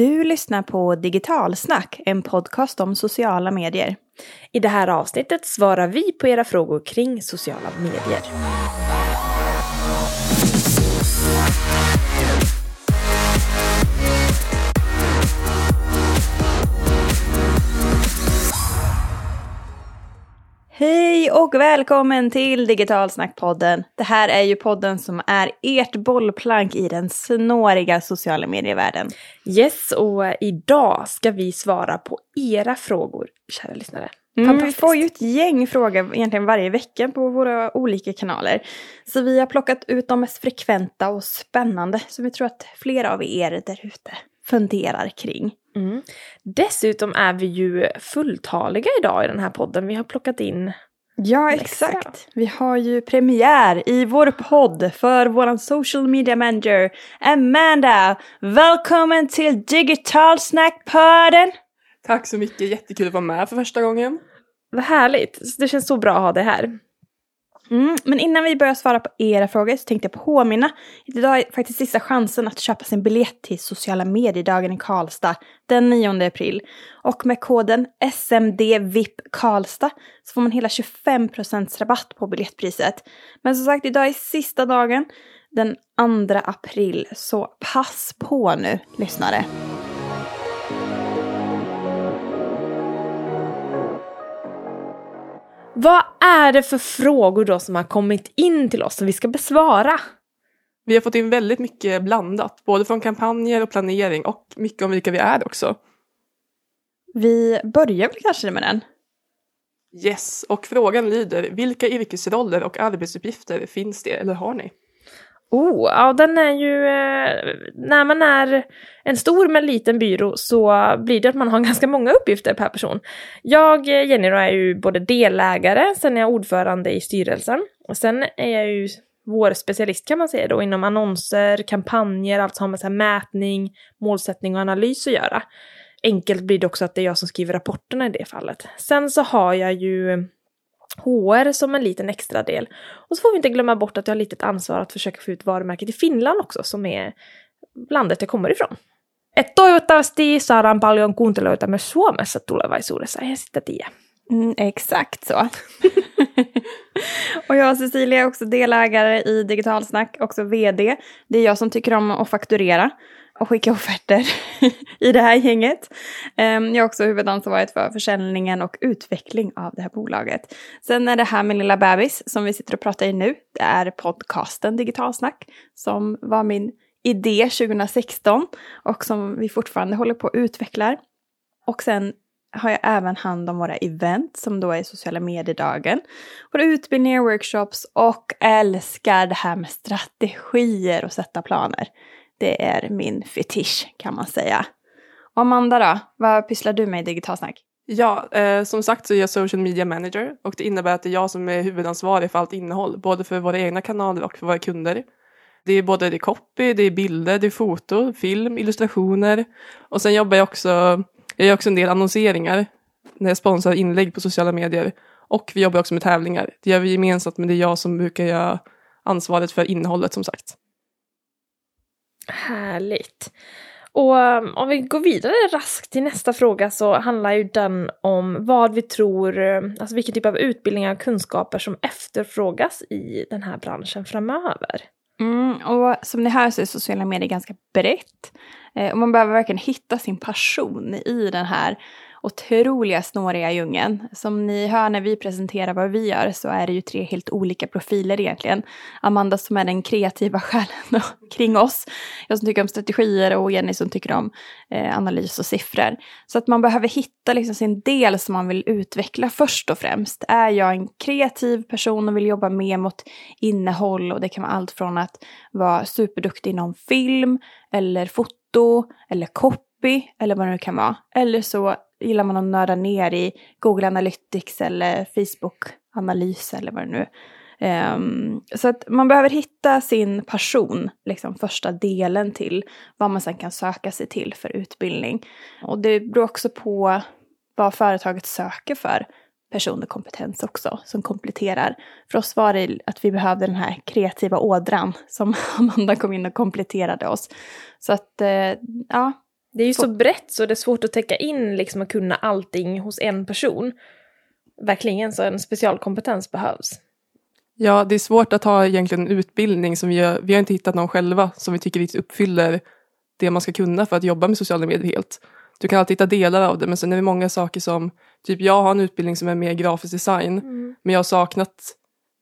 Du lyssnar på Digitalsnack, en podcast om sociala medier. I det här avsnittet svarar vi på era frågor kring sociala medier. Hej och välkommen till Digitalsnackpodden. Det här är ju podden som är ert bollplank i den snåriga sociala medievärlden. Yes, och idag ska vi svara på era frågor, kära lyssnare. Mm, vi får ju ett gäng frågor egentligen varje vecka på våra olika kanaler. Så vi har plockat ut de mest frekventa och spännande som vi tror att flera av er där ute funderar kring. Mm. Dessutom är vi ju fulltaliga idag i den här podden. Vi har plockat in Ja, exakt. Vi har ju premiär i vår podd för vår social media manager Amanda. Välkommen till Digital Snack-podden! Tack så mycket, jättekul att vara med för första gången. Vad härligt, det känns så bra att ha dig här. Mm, men innan vi börjar svara på era frågor så tänkte jag påminna idag är faktiskt sista chansen att köpa sin biljett till sociala mediedagen i Karlstad den 9 april. Och med koden SMDVIP Karlstad så får man hela 25% rabatt på biljettpriset. Men som sagt, idag är sista dagen den 2 april, så pass på nu lyssnare. Vad är det för frågor då som har kommit in till oss som vi ska besvara? Vi har fått in väldigt mycket blandat, både från kampanjer och planering och mycket om vilka vi är också. Vi börjar väl kanske med den? Yes, och frågan lyder, vilka yrkesroller och arbetsuppgifter finns det eller har ni? Oh, ja den är ju, eh, när man är en stor men liten byrå så blir det att man har ganska många uppgifter per person. Jag, eh, Jenny, då, är ju både delägare, sen är jag ordförande i styrelsen och sen är jag ju vår specialist kan man säga då inom annonser, kampanjer, allt som har med så här mätning, målsättning och analys att göra. Enkelt blir det också att det är jag som skriver rapporterna i det fallet. Sen så har jag ju HR som en liten extra del. Och så får vi inte glömma bort att jag har litet ansvar att försöka få ut varumärket i Finland också, som är landet jag kommer ifrån. Et toivottavasti saadaan paljon kuuntelijoita myös Suomessa tulevaisuudessa, eihän sitä tiedä. Mm, exakt så. och jag och Cecilia är också delägare i Digitalsnack, också vd. Det är jag som tycker om att fakturera och skicka offerter i det här gänget. Ehm, jag har också huvudansvaret för försäljningen och utveckling av det här bolaget. Sen är det här med lilla bebis som vi sitter och pratar i nu. Det är podcasten Digitalsnack som var min idé 2016 och som vi fortfarande håller på att utveckla. Och sen har jag även hand om våra event som då är sociala mediedagen. Våra utbildningar, workshops och älskar det här med strategier och sätta planer. Det är min fetisch kan man säga. Amanda då, vad pysslar du med i Digitalsnack? Ja, eh, som sagt så är jag social media manager och det innebär att det är jag som är huvudansvarig för allt innehåll, både för våra egna kanaler och för våra kunder. Det är både det copy, det är bilder, det är foto, film, illustrationer och sen jobbar jag också, jag gör också en del annonseringar när jag sponsrar inlägg på sociala medier och vi jobbar också med tävlingar. Det gör vi gemensamt men det är jag som brukar göra ansvaret för innehållet som sagt. Härligt. Och um, om vi går vidare raskt till nästa fråga så handlar ju den om vad vi tror, um, alltså vilken typ av utbildningar och kunskaper som efterfrågas i den här branschen framöver. Mm, och som ni hör så är sociala medier ganska brett. Eh, och man behöver verkligen hitta sin passion i den här otroliga snåriga djungeln. Som ni hör när vi presenterar vad vi gör så är det ju tre helt olika profiler egentligen. Amanda som är den kreativa själen kring oss. Jag som tycker om strategier och Jenny som tycker om eh, analys och siffror. Så att man behöver hitta liksom sin del som man vill utveckla först och främst. Är jag en kreativ person och vill jobba mer mot innehåll och det kan vara allt från att vara superduktig inom film eller foto eller copy eller vad det nu kan vara. Eller så gillar man att nörda ner i Google Analytics eller Facebook-analys eller vad det nu um, Så att man behöver hitta sin passion, liksom första delen till vad man sen kan söka sig till för utbildning. Och det beror också på vad företaget söker för personlig kompetens också som kompletterar. För oss var det att vi behövde den här kreativa ådran som Amanda kom in och kompletterade oss. Så att, eh, ja, det är ju så brett så det är svårt att täcka in liksom och kunna allting hos en person. Verkligen, så en specialkompetens behövs. Ja, det är svårt att ha egentligen en utbildning som vi har, vi har inte hittat någon själva som vi tycker riktigt uppfyller det man ska kunna för att jobba med sociala medier helt. Du kan alltid hitta delar av det men sen är det många saker som, typ jag har en utbildning som är mer grafisk design Mm. men jag har saknat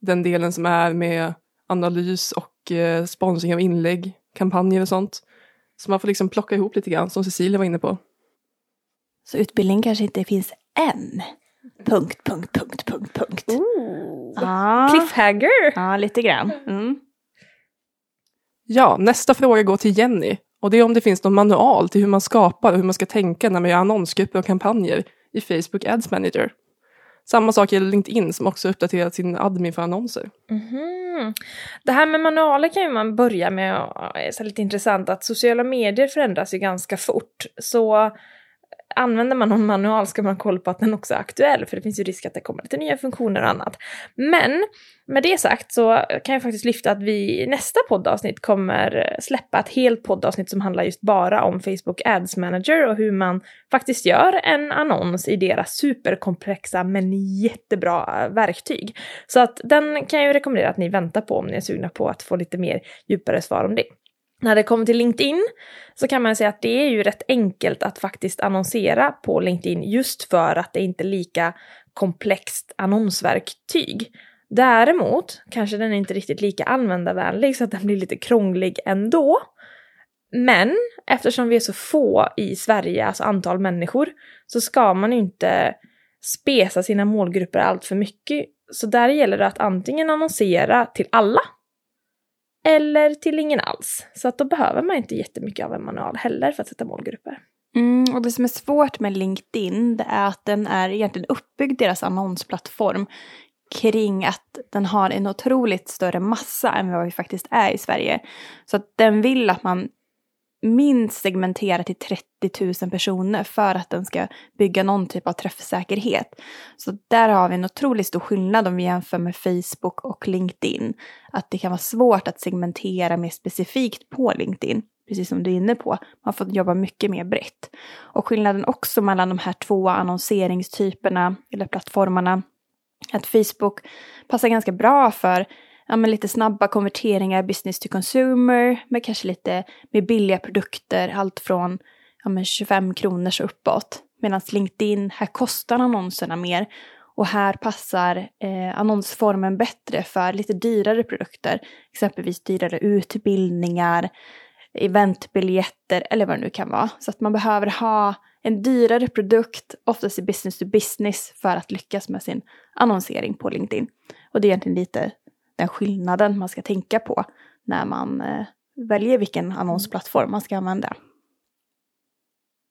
den delen som är med analys och eh, sponsring av inlägg, kampanjer och sånt. Så man får liksom plocka ihop lite grann som Cecilia var inne på. Så utbildning kanske inte finns än. Punkt, punkt, punkt, punkt, punkt. Ja, Cliffhanger! ja lite grann. Mm. Ja, nästa fråga går till Jenny och det är om det finns någon manual till hur man skapar och hur man ska tänka när man gör annonsgrupper och kampanjer i Facebook Ads Manager. Samma sak gäller LinkedIn som också uppdaterat sin admin för annonser. Mhm. Det här med manualer kan ju man börja med, och är lite intressant, att sociala medier förändras ju ganska fort. Så använder man någon manual ska man ha koll på att den också är aktuell, för det finns ju risk att det kommer lite nya funktioner och annat. Men med det sagt så kan jag faktiskt lyfta att vi i nästa poddavsnitt kommer släppa ett helt poddavsnitt som handlar just bara om Facebook Ads Manager och hur man faktiskt gör en annons i deras superkomplexa men jättebra eh, verktyg. Så att den kan jag ju rekommendera att ni väntar på om ni är sugna på att få lite mer djupare svar om det. När det kommer till LinkedIn så kan man säga att det är ju rätt enkelt att faktiskt annonsera på LinkedIn just för att det inte är lika komplext annonsverktyg. Däremot kanske den är inte riktigt lika användarvänlig så att den blir lite krånglig ändå. Men eftersom vi är så få i Sverige, alltså antal människor, så ska man ju inte spesa sina målgrupper allt för mycket. Så där gäller det att antingen annonsera till alla eller till ingen alls. Så att då behöver man inte jättemycket av en manual heller för att sätta målgrupper. Mm, och det som är svårt med LinkedIn det är att den är egentligen uppbyggd, deras annonsplattform, kring att den har en otroligt större massa än vad vi faktiskt är i Sverige. Så att den vill att man minst segmentera till 30 000 personer för att den ska bygga någon typ av träffsäkerhet. Så där har vi en otroligt stor skillnad om vi jämför med Facebook och LinkedIn. Att det kan vara svårt att segmentera mer specifikt på LinkedIn precis som du är inne på. Man får jobba mycket mer brett. Och skillnaden också mellan de här två annonseringstyperna eller plattformarna att Facebook passar ganska bra för ja, men lite snabba konverteringar business to consumer med kanske lite mer billiga produkter, allt från ja, men 25 kronor så uppåt. Medan LinkedIn, här kostar annonserna mer och här passar eh, annonsformen bättre för lite dyrare produkter, exempelvis dyrare utbildningar, eventbiljetter eller vad det nu kan vara. Så att man behöver ha en dyrare produkt, oftast i business to business, för att lyckas med sin annonsering på LinkedIn. Och det är egentligen lite den skillnaden man ska tänka på när man eh, väljer vilken annonsplattform man ska använda.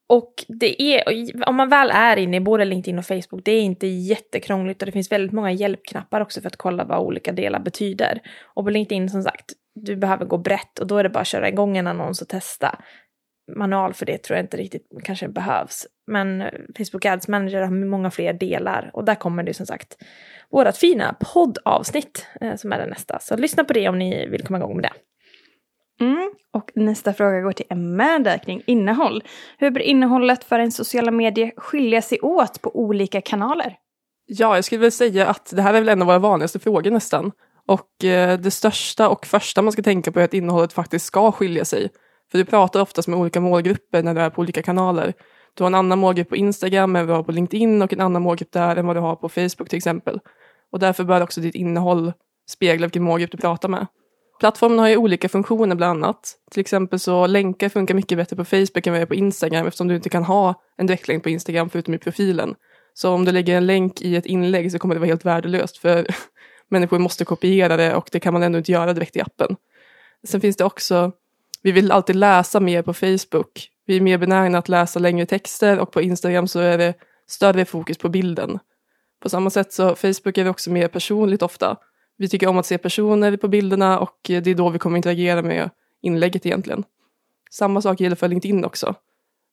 Och det är, om man väl är inne i både LinkedIn och Facebook, det är inte jättekrångligt och det finns väldigt många hjälpknappar också för att kolla vad olika delar betyder. Och på LinkedIn som sagt, du behöver gå brett och då är det bara att köra igång en annons och testa. Manual för det tror jag inte riktigt kanske behövs. Men Facebook Ads Manager har många fler delar och där kommer det som sagt vårat fina poddavsnitt eh, som är det nästa. Så lyssna på det om ni vill komma igång med det. Mm. Och nästa fråga går till Amanda kring innehåll. Hur bör innehållet för en sociala medier skilja sig åt på olika kanaler? Ja, jag skulle väl säga att det här är väl en av våra vanligaste frågor nästan. Och eh, det största och första man ska tänka på är att innehållet faktiskt ska skilja sig. För du pratar oftast med olika målgrupper när du är på olika kanaler. Du har en annan målgrupp på Instagram än vad du har på LinkedIn och en annan målgrupp där än vad du har på Facebook till exempel. Och därför bör också ditt innehåll spegla vilken målgrupp du pratar med. Plattformen har ju olika funktioner bland annat. Till exempel så länkar funkar mycket bättre på Facebook än vad det är på Instagram eftersom du inte kan ha en direktlänk på Instagram förutom i profilen. Så om du lägger en länk i ett inlägg så kommer det vara helt värdelöst för människor måste kopiera det och det kan man ändå inte göra direkt i appen. Sen finns det också, vi vill alltid läsa mer på Facebook. Vi är mer benägna att läsa längre texter och på Instagram så är det större fokus på bilden. På samma sätt så Facebook är det också mer personligt ofta. Vi tycker om att se personer på bilderna och eh, det är då vi kommer interagera med inlägget egentligen. Samma sak gäller för LinkedIn också.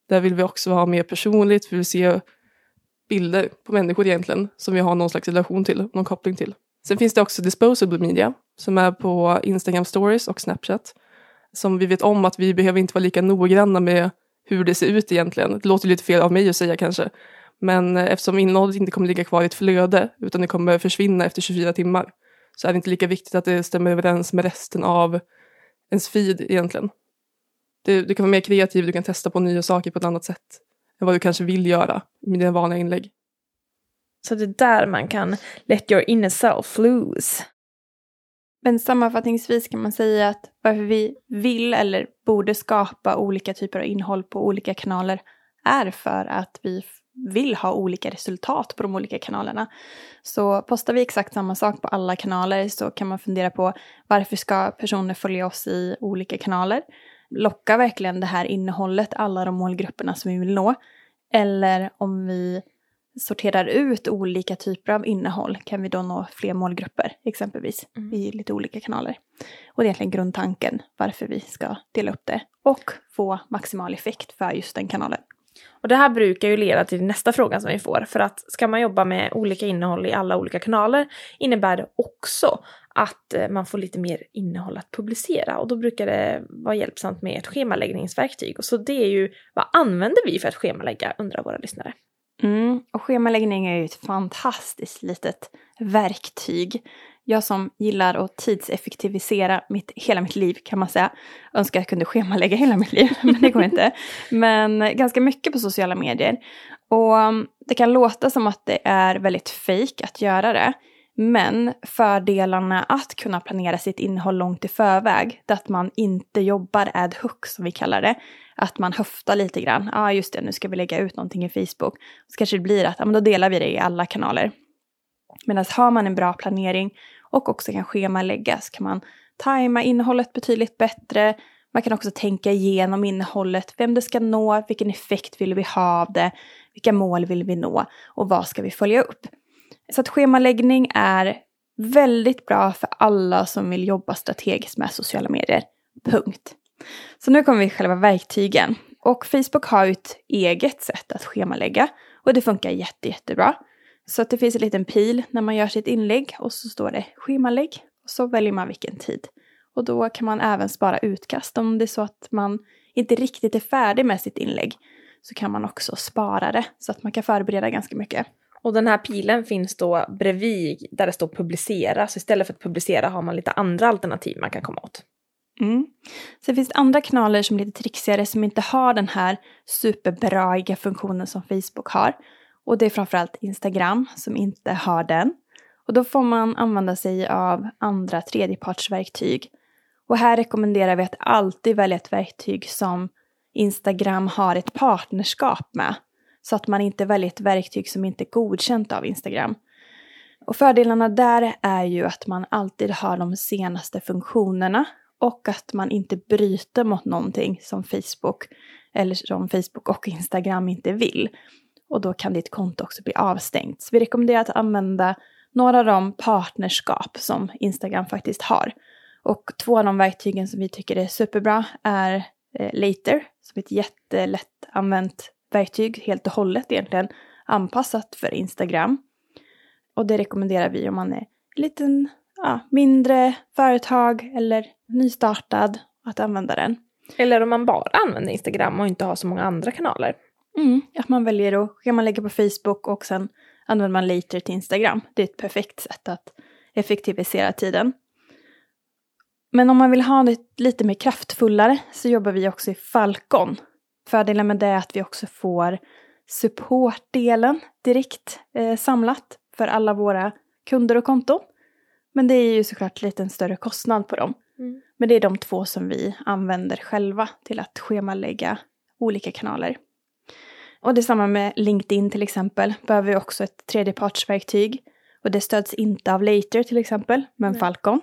Där vill vi också ha mer personligt, vi vill se bilder på människor egentligen som vi har någon slags relation till, någon koppling till. Sen finns det också disposable media som är på Instagram stories och Snapchat. Som vi vet om att vi behöver inte vara lika noggranna med hur det ser ut egentligen. Det låter lite fel av mig att säga kanske. Men eh, eftersom innehållet inte kommer ligga kvar i ett flöde utan det kommer försvinna efter 24 timmar så är det inte lika viktigt att det stämmer överens med resten av ens feed egentligen. Du, du kan vara mer kreativ, du kan testa på nya saker på ett annat sätt än vad du kanske vill göra med dina vanliga inlägg. Så det är där man kan let your inner self loose. Men sammanfattningsvis kan man säga att varför vi vill eller borde skapa olika typer av innehåll på olika kanaler är för att vi vill ha olika resultat på de olika kanalerna. Så postar vi exakt samma sak på alla kanaler så kan man fundera på varför ska personer följa oss i olika kanaler? Lockar verkligen det här innehållet alla de målgrupperna som vi vill nå? Eller om vi sorterar ut olika typer av innehåll kan vi då nå fler målgrupper exempelvis mm. i lite olika kanaler. Och det är egentligen grundtanken varför vi ska dela upp det och få maximal effekt för just den kanalen. Och det här brukar ju leda till nästa fråga som vi får, för att ska man jobba med olika innehåll i alla olika kanaler innebär det också att eh, man får lite mer innehåll att publicera och då brukar det vara hjälpsamt med ett schemaläggningsverktyg. Och så det är ju, vad använder vi för att schemalägga, undrar våra lyssnare. Mm, och schemaläggning är ju ett fantastiskt litet verktyg. Jag som gillar att tidseffektivisera mitt, hela mitt liv kan man säga. Önskar jag kunde schemalägga hela mitt liv, men det går inte. Men ganska mycket på sociala medier. Och mm, det kan låta som att det är väldigt fejk att göra det. Men fördelarna att kunna planera sitt innehåll långt i förväg, det är att man inte jobbar ad hoc som vi kallar det, att man höftar lite grann. Ja, ah, just det, nu ska vi lägga ut någonting i Facebook. Så kanske det blir att, ja men då delar vi det i alla kanaler. Medan har man en bra planering och också kan schemalägga så kan man tajma innehållet betydligt bättre. Man kan också tänka igenom innehållet, vem det ska nå, vilken effekt vill vi ha av det, vilka mål vill vi nå och vad ska vi följa upp. Så att schemaläggning är väldigt bra för alla som vill jobba strategiskt med sociala medier. Punkt. Så nu kommer vi till själva verktygen. Och Facebook har ju ett eget sätt att schemalägga och det funkar jätte, jättebra. Så att det finns en liten pil när man gör sitt inlägg och så står det schemalägg och så väljer man vilken tid. Och då kan man även spara utkast om det är så att man inte riktigt är färdig med sitt inlägg så kan man också spara det så att man kan förbereda ganska mycket. Och den här pilen finns då bredvid där det står publicera, så istället för att publicera har man lite andra alternativ man kan komma åt. Mm. Sen finns det andra kanaler som är lite trixigare som inte har den här superbraiga funktionen som Facebook har. Och det är framförallt Instagram som inte har den. Och då får man använda sig av andra tredjepartsverktyg. Och här rekommenderar vi att alltid välja ett verktyg som Instagram har ett partnerskap med. Så att man inte väljer ett verktyg som inte är godkänt av Instagram. Och fördelarna där är ju att man alltid har de senaste funktionerna och att man inte bryter mot någonting som Facebook eller som Facebook och Instagram inte vill. Och då kan ditt konto också bli avstängt. Så vi rekommenderar att använda några av de partnerskap som Instagram faktiskt har. Och två av de verktygen som vi tycker är superbra är eh, Later, som är ett jättelätt använt verktyg, helt och hållet egentligen anpassat för Instagram. Och det rekommenderar vi om man är en liten, ja, mindre företag eller nystartad att använda den. Eller om man bara använder Instagram och inte har så många andra kanaler. Mm, att man väljer att kan man lägga på Facebook och sen använder man later till Instagram. Det är ett perfekt sätt att effektivisera tiden. Men om man vill ha det lite mer kraftfullare så jobbar vi också i Falcon. Fördelen med det är att vi också får supportdelen direkt eh, samlat för alla våra kunder och konton. Men det är ju såklart lite en större kostnad på dem. Mm. Men det är de två som vi använder själva till att schemalägga olika kanaler. Och detsamma med LinkedIn till exempel. Behöver vi också ett tredjepartsverktyg. Och det stöds inte av Later till exempel, men Nej. Falcon.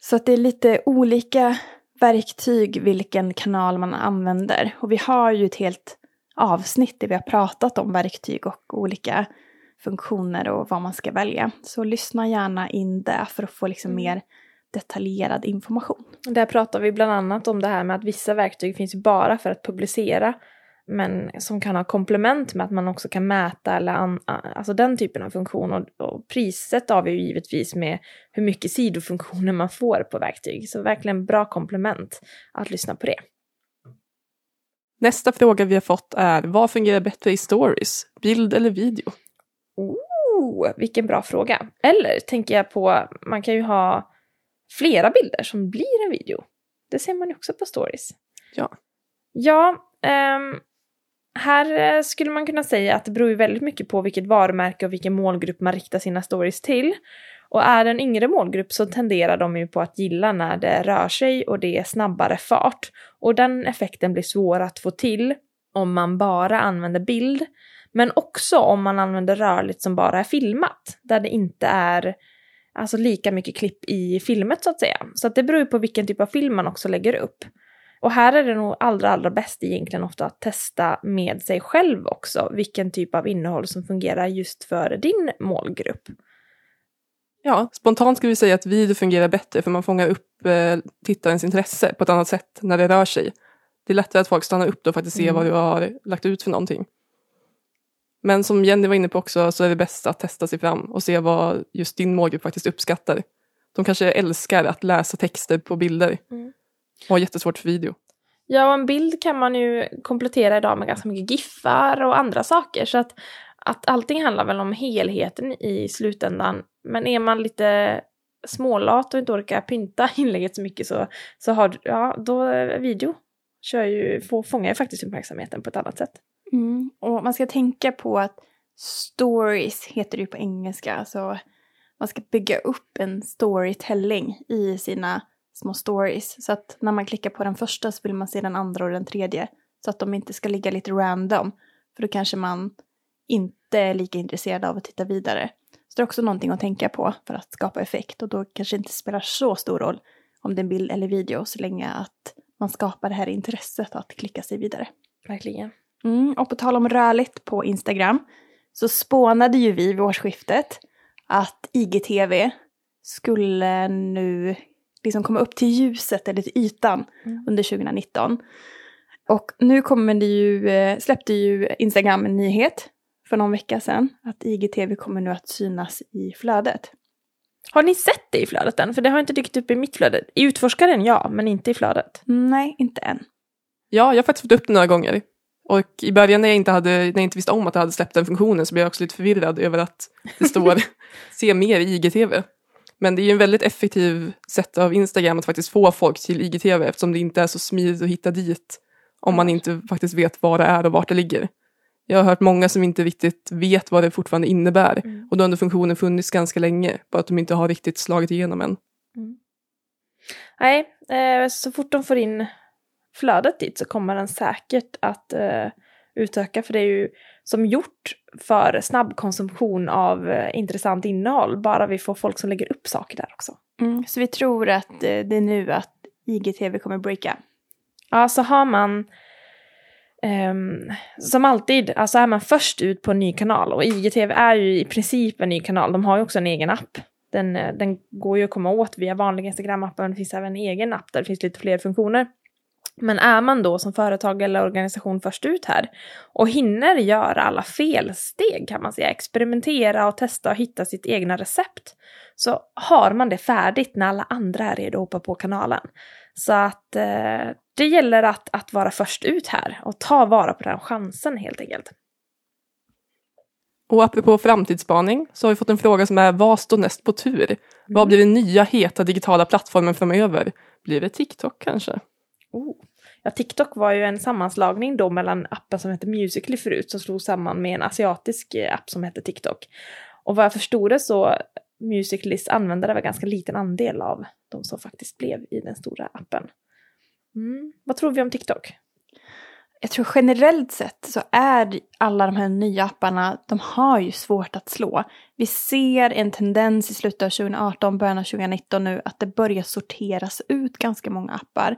Så att det är lite olika verktyg vilken kanal man använder. Och vi har ju ett helt avsnitt där vi har pratat om verktyg och olika funktioner och vad man ska välja. Så lyssna gärna in det för att få liksom mm. mer detaljerad information. Där pratar vi bland annat om det här med att vissa verktyg finns bara för att publicera men som kan ha komplement med att man också kan mäta eller an, alltså den typen av funktion. Och, och priset avgör ju givetvis med hur mycket sidofunktioner man får på verktyg. Så verkligen bra komplement att lyssna på det. Nästa fråga vi har fått är, vad fungerar bättre i stories? Bild eller video? Oh, vilken bra fråga. Eller tänker jag på, man kan ju ha flera bilder som blir en video. Det ser man ju också på stories. Ja. Ja, ehm, här eh, skulle man kunna säga att det beror ju väldigt mycket på vilket varumärke och vilken målgrupp man riktar sina stories till. Och är det en yngre målgrupp så tenderar de ju på att gilla när det rör sig och det är snabbare fart. Och den effekten blir svår att få till om man bara använder bild. Men också om man använder rörligt som bara är filmat, där det inte är alltså lika mycket klipp i filmet så att säga. Så att det beror ju på vilken typ av film man också lägger upp. Och här är det nog allra, allra bäst egentligen ofta att testa med sig själv också vilken typ av innehåll som fungerar just för din målgrupp. Ja, spontant skulle vi säga att video fungerar bättre för man fångar upp eh, tittarens intresse på ett annat sätt när det rör sig. Det är lättare att folk stannar upp då för att se Mm. vad du har lagt ut för någonting. Men som Jenny var inne på också så är det bäst att testa sig fram och se vad just din målgrupp faktiskt uppskattar. De kanske älskar att läsa texter på bilder Mm. och har jättesvårt för video. Ja, och en bild kan man ju komplettera idag med ganska mycket giffar och andra saker. Så att, att allting handlar väl om helheten i slutändan. Men är man lite smålat och inte orkar pynta inlägget så mycket så, så har ja, då video kör ju, får, fångar ju faktiskt uppmärksamheten på ett annat sätt. Mm. Och man ska tänka på att stories heter det ju på engelska. Så man ska bygga upp en storytelling i sina små stories. Så att när man klickar på den första så vill man se den andra och den tredje. Så att de inte ska ligga lite random. För då kanske man inte är lika intresserad av att titta vidare. Så det är också någonting att tänka på för att skapa effekt. Och då kanske det inte spelar så stor roll om det är en bild eller video så länge att man skapar det här intresset att klicka sig vidare. Verkligen. Mm, och på tal om rörligt på Instagram så spånade ju vi vid årsskiftet att IGTV skulle nu liksom komma upp till ljuset eller till ytan Mm. under 2019. Och nu kommer det ju, eh, släppte ju Instagram en nyhet för någon vecka sedan att IGTV kommer nu att synas i flödet. Har ni sett det i flödet än? För det har inte dykt upp i mitt flöde. I utforskaren ja, men inte i flödet. Nej, inte än. Ja, jag har faktiskt fått upp det några gånger. Och i början när jag inte, hade, när jag inte visste om att jag hade släppt den funktionen så blev jag också lite förvirrad över att det står se mer i IGTV. Men det är ju en väldigt effektiv sätt av Instagram att faktiskt få folk till IGTV eftersom det inte är så smidigt att hitta dit om man inte faktiskt vet vad det är och vart det ligger. Jag har hört många som inte riktigt vet vad det fortfarande innebär Mm. och då har ändå funktionen funnits ganska länge, bara att de inte har riktigt slagit igenom än. Nej, eh, så fort de får in flödet dit så kommer den säkert att eh, utöka. För det är ju som gjort för snabb konsumtion av eh, intressant innehåll. Bara vi får folk som lägger upp saker där också. Mm, så vi tror att eh, det är nu att IGTV kommer breaka. Ja, så har man ehm, som alltid, alltså är man först ut på en ny kanal och IGTV är ju i princip en ny kanal. De har ju också en egen app. Den, eh, den går ju att komma åt via vanliga Instagram-appen. Det finns även en egen app där det finns lite fler funktioner. Men är man då som företag eller organisation först ut här och hinner göra alla felsteg kan man säga, experimentera och testa och hitta sitt egna recept, så har man det färdigt när alla andra är redo att hoppa på kanalen. Så att eh, det gäller att, att vara först ut här och ta vara på den chansen helt enkelt. Och apropå framtidsspaning så har vi fått en fråga som är vad står näst på tur? Vad blir den nya heta digitala plattformen framöver? Blir det TikTok kanske? Oh. Ja, TikTok var ju en sammanslagning då mellan appen som hette Musical.ly förut som slog samman med en asiatisk eh, app som hette TikTok. Och vad jag förstod det så Musical.lys användare var ganska liten andel av de som faktiskt blev i den stora appen. Mm. Vad tror vi om TikTok? Jag tror generellt sett så är alla de här nya apparna, de har ju svårt att slå. Vi ser en tendens i slutet av 2018, början av 2019 nu, att det börjar sorteras ut ganska många appar.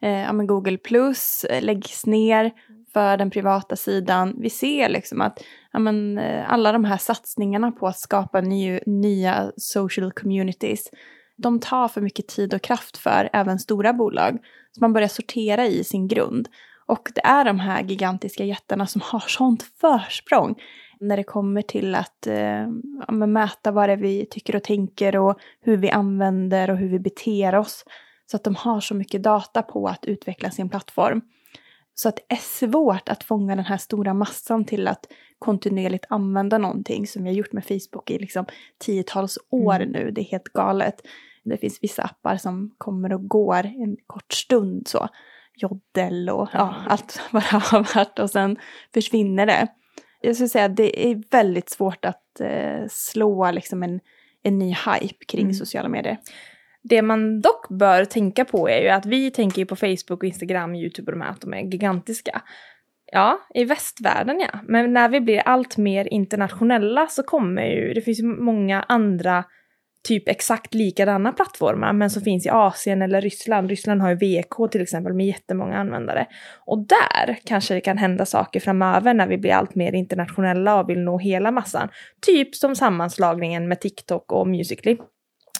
Eh, ja, men Google Plus eh, läggs ner för den privata sidan. Vi ser liksom att ja, men, eh, alla de här satsningarna på att skapa ny, nya social communities, de tar för mycket tid och kraft för även stora bolag. Så man börjar sortera i sin grund. Och det är de här gigantiska jättarna som har sånt försprång när det kommer till att eh, ja, mäta vad det är vi tycker och tänker och hur vi använder och hur vi beter oss. Så att de har så mycket data på att utveckla sin plattform. Så att det är svårt att fånga den här stora massan till att kontinuerligt använda någonting som vi har gjort med Facebook i liksom tiotals år Mm. nu. Det är helt galet. Det finns vissa appar som kommer och går en kort stund så. Joddel och ja, allt vad det har varit och sen försvinner det. Jag skulle säga att det är väldigt svårt att eh, slå liksom en, en ny hype kring Mm. sociala medier. Det man dock bör tänka på är ju att vi tänker på Facebook, och Instagram, YouTube och de här att de är gigantiska. Ja, i västvärlden ja. Men när vi blir allt mer internationella så kommer ju, det finns ju många andra typ exakt likadana plattformar men som finns i Asien eller Ryssland. Ryssland har ju VK till exempel med jättemånga användare. Och där kanske det kan hända saker framöver när vi blir allt mer internationella och vill nå hela massan. Typ som sammanslagningen med TikTok och Musical.ly.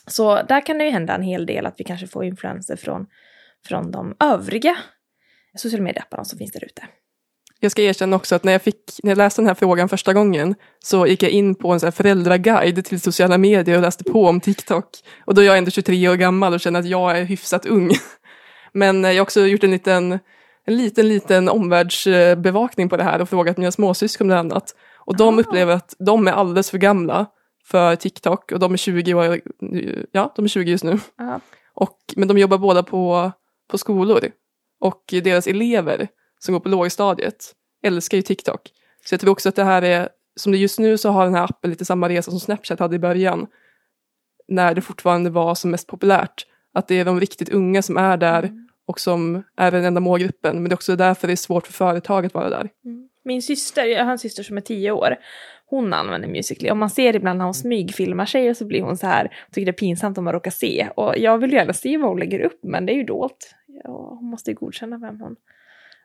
Så där kan det ju hända en hel del att vi kanske får influenser från, från de övriga sociala medieapparna som finns där ute. Jag ska erkänna också att när jag, fick, när jag läste den här frågan första gången så gick jag in på en så här föräldraguide till sociala medier och läste på om TikTok. Och då är jag ändå 23 år gammal och känner att jag är hyfsat ung. Men eh, jag har också gjort en liten, en liten, liten omvärldsbevakning på det här och frågat mina småsyskon bland annat. Och de Ah. upplever att de är alldeles för gamla för TikTok och de är 20 år, ja, de är 20 just nu. Och, men de jobbar båda på, på skolor. Och deras elever som går på lågstadiet älskar ju TikTok. Så jag tror också att det här är, som det just nu så har den här appen lite samma resa som Snapchat hade i början. När det fortfarande var som mest populärt. Att det är de riktigt unga som är där och som är den enda målgruppen. Men det är också därför det är svårt för företag att vara där. Min syster, jag har en syster som är tio år, hon använder Musical.ly och man ser ibland när hon smygfilmar sig och så blir hon så här, tycker det är pinsamt om man råkar se. Och jag vill gärna se vad hon lägger upp men det är ju dolt. Ja, hon måste ju godkänna vem hon...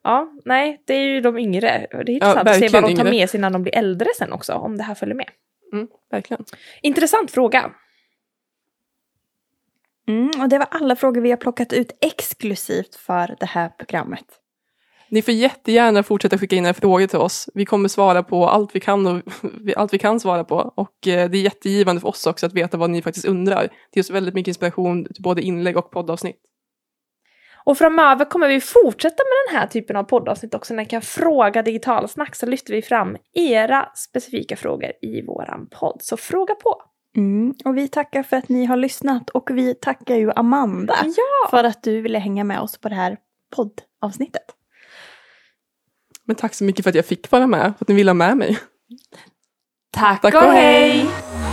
Ja, nej, det är ju de yngre. Det är intressant att se vad de tar med sig när de blir äldre sen också, om det här följer med. Mm, verkligen. Intressant fråga. Mm, och det var alla frågor vi har plockat ut exklusivt för det här programmet. Ni får jättegärna fortsätta skicka in era frågor till oss. Vi kommer svara på allt vi kan och allt vi kan svara på. Och eh, det är jättegivande för oss också att veta vad ni faktiskt undrar. Det ger oss väldigt mycket inspiration till både inlägg och poddavsnitt. Och framöver kommer vi fortsätta med den här typen av poddavsnitt också. När ni kan fråga digitalsnack så lyfter vi fram era specifika frågor i våran podd. Så fråga på! Mm, och vi tackar för att ni har lyssnat och vi tackar ju Amanda Ja! för att du ville hänga med oss på det här poddavsnittet. Men tack så mycket för att jag fick vara med, för att ni ville ha med mig. Tack, Tack och och hej! hej.